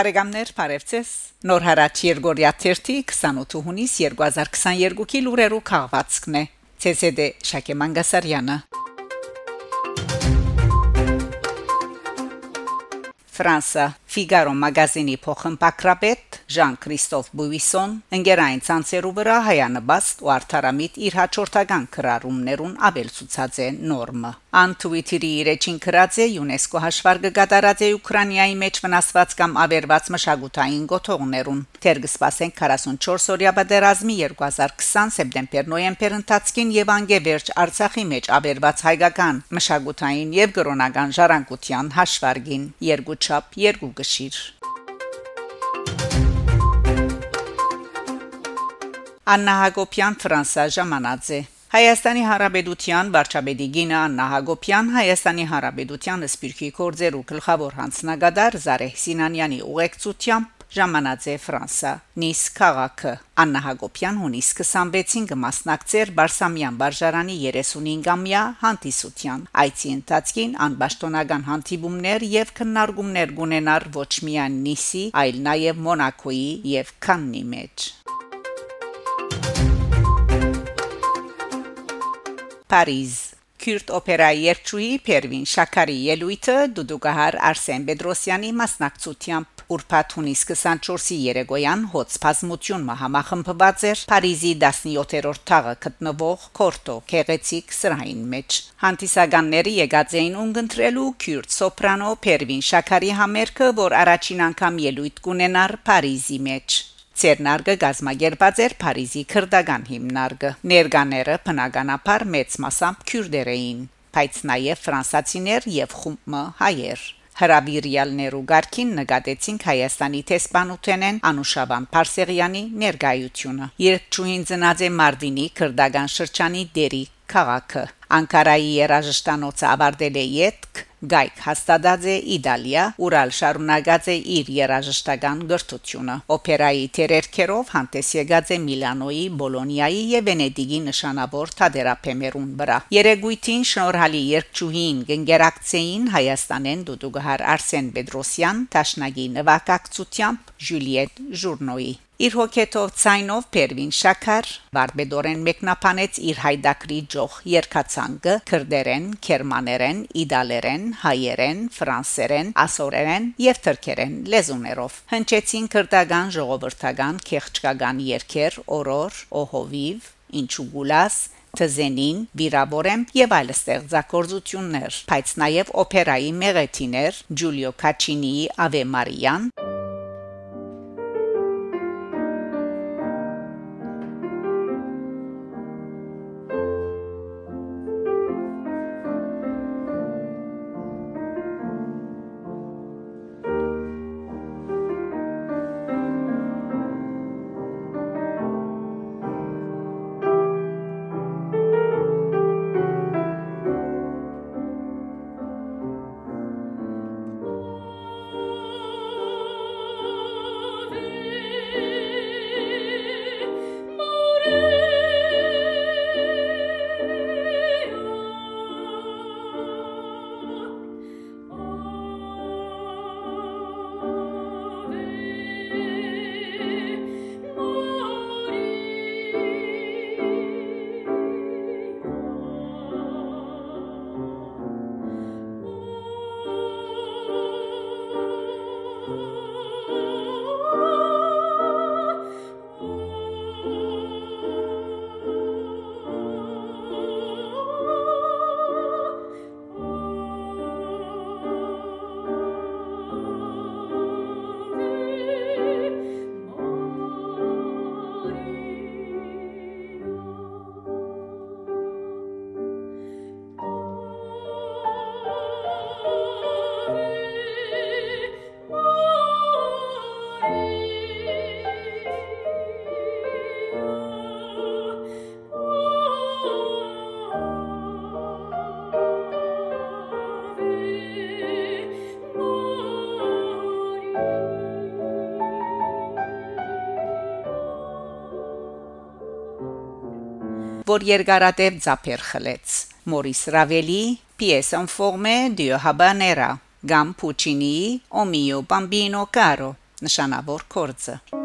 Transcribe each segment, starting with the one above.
Բարեկամներ, Փարեվցես։ Նոր հարաճ Երգորիա 28 հունիս 2022-ի լուրերով քաղվածքն է։ ՑՍԴ Շակե Մանգասարյանը Ֆրանսա Ֆիգարո մագազինի փոխմպակրապետ Ժան-Քրիստոֆ Բուվիսոն ընկերային ցանցերու վրա հայանաբաստ ու արդարամիտ իր հաջորդական քրարումներուն ավելցուցած է նորմը ան Twitter-ի իրեջին քրած է ՅՈՒՆԵՍԿՕ հաշվարկը կատարած է Ուկրաինայի մեջ վնասված կամ ավերված մշակութային գոթողներուն թեր կսպասեն 44 օրյա պատերազմի 2020 սեպտեմբեր-նոյեմբեր ընթացքին եւ անգեվերջ Արցախի մեջ ավերված հայկական մշակութային եւ գրոնական ժառանգության հաշվարկին երկու չափ երկու գշիր Աննա Հակոբյան Ֆրանսա ժամանած է Հայաստանի Հանրապետության վարչապետի Գինա Աննա Հակոբյան Հայաստանի Հանրապետության սպիրկի կորձերու գլխավոր հանձնագետար Զարեհ Սինանյանի ուղեկցությամբ ժամանած է Ֆրանսա Նիս քաղաքը Աննա Հակոբյան հունիս 26-ին կմասնակցեր Բարսամյան բարժարանի 35-ամյա հանդիսության այցի ընթացքին անբաշտոնական հանդիպումներ եւ քննարկումներ կունենար ոչ միայն Նիսի այլ նաեւ Մոնակոյի եւ Կաննի մեջ Փարիզ Քյուրտ օպերայի երգչուհի Պերվին Շաքարի ելույթը դուդուկահար Արսեն Պետրոսյանի մասնակցությամբ Ուրփաթ հունիս 24-ի երեգոյան հոց բազմություն մահամախմբված էր Փարիզի 17-րդ թաղը գտնվող Կորտո Քեղեցիկ սրահին մեջ հանդիսականները եկած էին ունգընտրելու քյուրտ սոպրանո Պերվին Շաքարի համերգը որ առաջին անգամ ելույթ կունենար Փարիզի մեջ Ցերնարգը գազմագերբած էր Փարիզի քրդական հիմնարկը։ Ներկաները բնականաբար մեծ մասամբ քյուրդեր էին, բայց նաև ֆրանսացիներ եւ խումբը հայեր։ Հրաբիրյալներու ղարքին նկատեցին Հայաստանի տեսփանութենեն Անուշաբան Փարսեղյանի ներկայությունը։ Երկչուհին ծնած է Մարտինի քրդական շրջանի դերի քաղաքը։ Անկարայի երաժշտանոցը ավարտել է յետք Գայք հաստատած է Իտալիա, Ուրալ շարունակած է իր երաժշտական գրթությունը։ Օպերայի թերերքերով հանդես եկած է Միլանոյի, Բոլոնիայի եւ Վենեդիգի նշանավոր թատերապեմերուն վրա։ Երեգույթին շնորհալի երկչուհին գենգերակցեին Հայաստանեն դուդուգահար Արսեն Պետրոսյան, Տաշնագի նվակակցությամբ Ժուլիետ Ժուրնոյի Իր հոգետով ցայնով Պերվին Շաքար բարբեդորեն մեկնաբանեց իր հայդակրի ջող երկացանգը քրդերեն, գերմաներեն, իդալերեն, հայերեն, ֆրանսերեն, ասորերեն եւ թրքերեն լեզուներով։ Հնչեցին քրդական ժողովրդական քեղճկական երգեր, օրոր, օհովիվ, ինչու գուլաս Թզենին, Վիրաբորեմ եւ այլ ստեղծագործություններ, բայց նաեւ օպերայի մեղեթիներ Ջուլիո Կաչինիի Ave Marian որ երկարատև ծափեր խլեց. Մորիս Ռավելի Pièce en forme de habanera Gam Puccini O mio bambino caro նշանավոր կորձը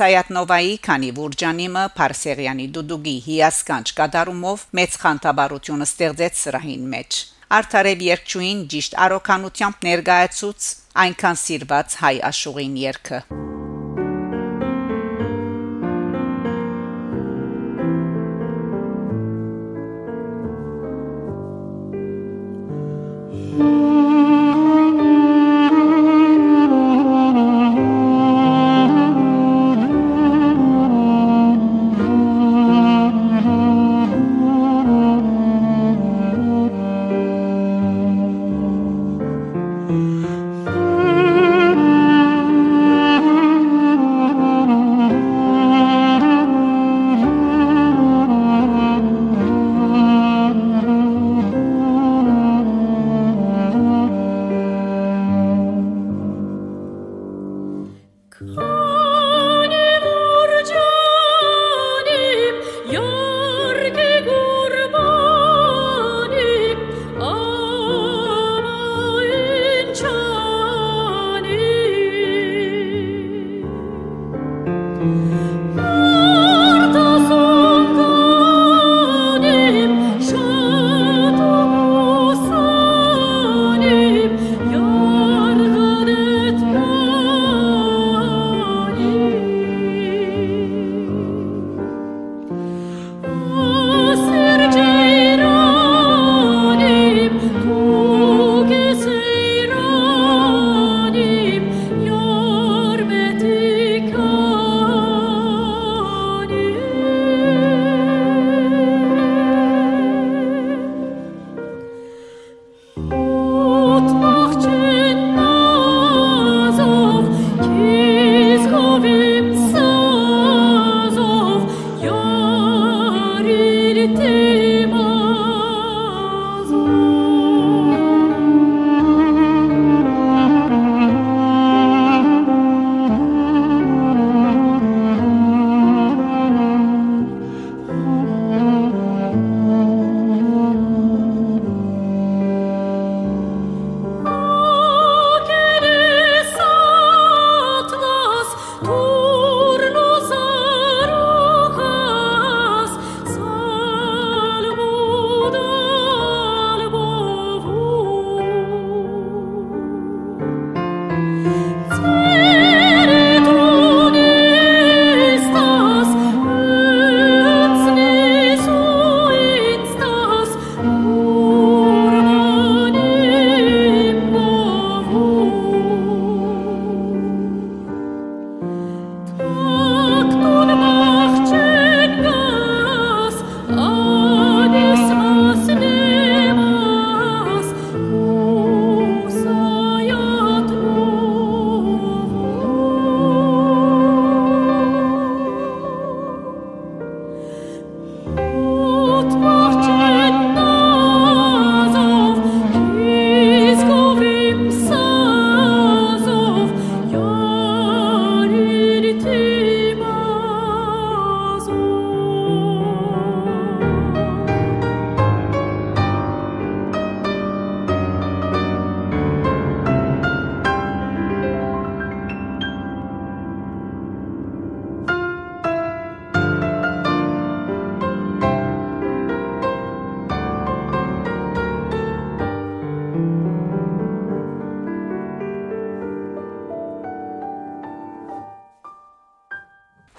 Սայատնովայի քանի Վուրջանիմը Փարսեղյանի Դուդուգի հիասքանչ կատարումով մեծ խանդաբարություն ստեղծեց սրահին մեջ Արթարև երկչույն ճիշտ արոքանությամբ ներկայացուց այնքան սիրված հայ աշուղին երկը Mm-hmm.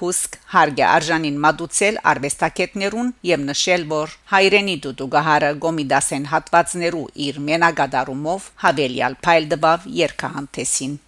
Հուսք հարգե արժանին մատուցել արվեստագետներուն եւ նշել որ հայրենի դուդուգահարը գոմիդասեն հատվածներու իր մենագադարումով հավելյալ փայլ դբավ երկհանտեսին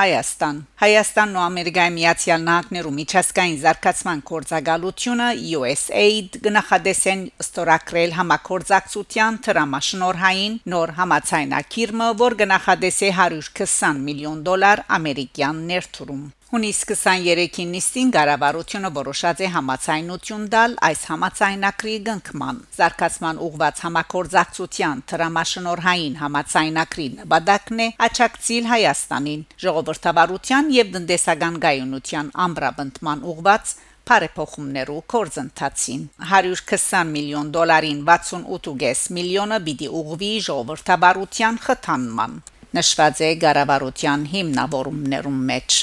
Հայաստան Հայաստանն ու Ամերիկայի Միացյալ Նահանգներու միջազգային զարգացման կորցակալությունը USAID գնահատեսեն ստորակրել համակորձակցության դրամաշնորհային նոր համացայնակիրը, որ գնահատեսե 120 միլիոն դոլար ամերիկյան ներդրում Հունիս 23-ին նիստին կառավարությունը որոշած է համացայնություն տալ այս համացայնակրի գնքման։ Զարգացման ուղված համակորձակցության դրամաշնորհային համացայնակրի նպատակն է աճակցիլ Հայաստանին ժողովրդավարության եւ տնտեսական գայունության ամբրաբնդման ուղված բարեփոխումներու կորզընթացին 120 միլիոն դոլարին 68.5 միլիոնը պիտի ուղղվի ժողովրդավարության խթանման նշված է կառավարության հիմնավորումներում մեջ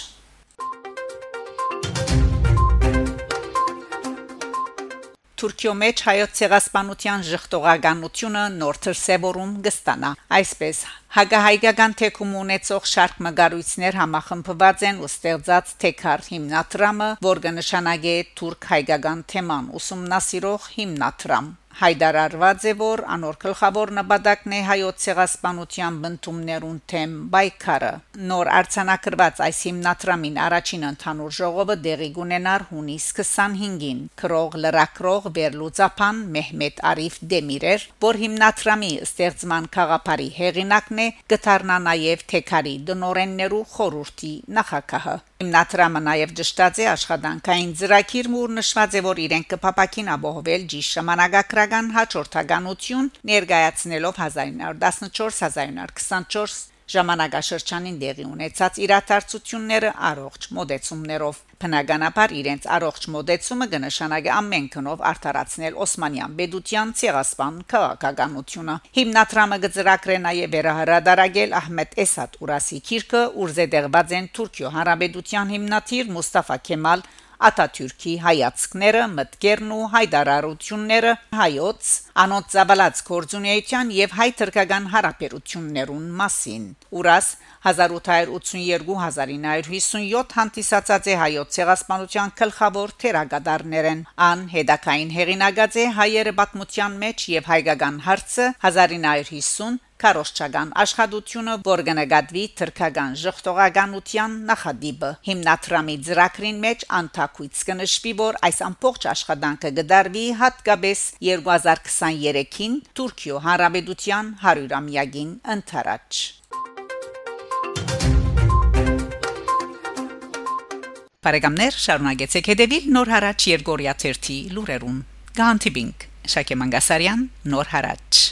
Թուրքիո մեջ հայոց ցեղասպանության ժխտողականությունը նոր թրսեվորում կստանա այսպես հագահայկական թեկում ունեցող շարք մգարույցներ համախմբված են ու ստեղծած թեկար հիմնադրամը, որ կնշանակե թուրք հայկական թեման ուսումնասիրող հիմնադրամ հայտարարված է որ անոր գլխավոր նպատակն է հայոց ցեղասպանության բնդումներուն թեմ բայկարը նոր արցանակրված այս հիմնադրամին առաջին ընդհանուր ժողովը դեղի կունենար հունիս 25-ին քրող լրակրող Բերլուծապան Մեհմեդ Արիֆ Դեմիրեր որ հիմնադրամի ստեղծման խաղապարի հեղինակն է գտարնա նաև թեկարի դնորեններու խորհրդի նախակահը Հիմնադրամը նաև ճշտած է աշխատանքային ծրագիր, որ նշված է, որ իրենք կփապակին ապահովել ճիշտ ժամանակակրական հաջորդականություն ներկայացնելով 1914-1924 ժամանակաշրջանին դեղի ունեցած իրադարձությունները առողջ մոդեցումներով բնականաբար իրենց առողջ մոդեցումը կնշանակի ամեն կնով արդարացնել Օսմանյան Բեդության ցեղասպան քաղաքականությունը հիմնադրամը գծրակրե նաև վերահրադարագել Ահմեդ Էսադ Ուրասի քիրքը ուրզեդեղված են Թուրքիո Հանրապետության հիմնադիր Մուստաֆա Քեմալ Աթաթյուրքի հայացքները, մտքերն ու հայտարարությունները հայոց անոց զավալած կորձունեության եւ հայ-թրկական հարաբերություններուն մասին։ Ուրաս 1882-1957 հանդիսացած է հայոց ցեղասպանության գլխավոր թերագադարներեն ան հետակային հեղինակած է հայերը պատմության մեջ եւ հայկական հարցը 1950 Կարոշչական աշխատությունը որգնագատվի թրքական ժողտողականության նախադիպը հիմնադրամի ծրագրին մեջ անթակույց կնշվի որ այս ամբողջ աշխատանքը գդարվի հատկապես 2023-ին Թուրքիո Հանրապետության 100-ամյակին ընթരാճ Բարեկամներ շարունակեցեք հետևել Նոր հարաճ Երգորիա 1-ի լուրերուն Գանտիբինգ Շակե Մանգասարյան Նոր հարաճ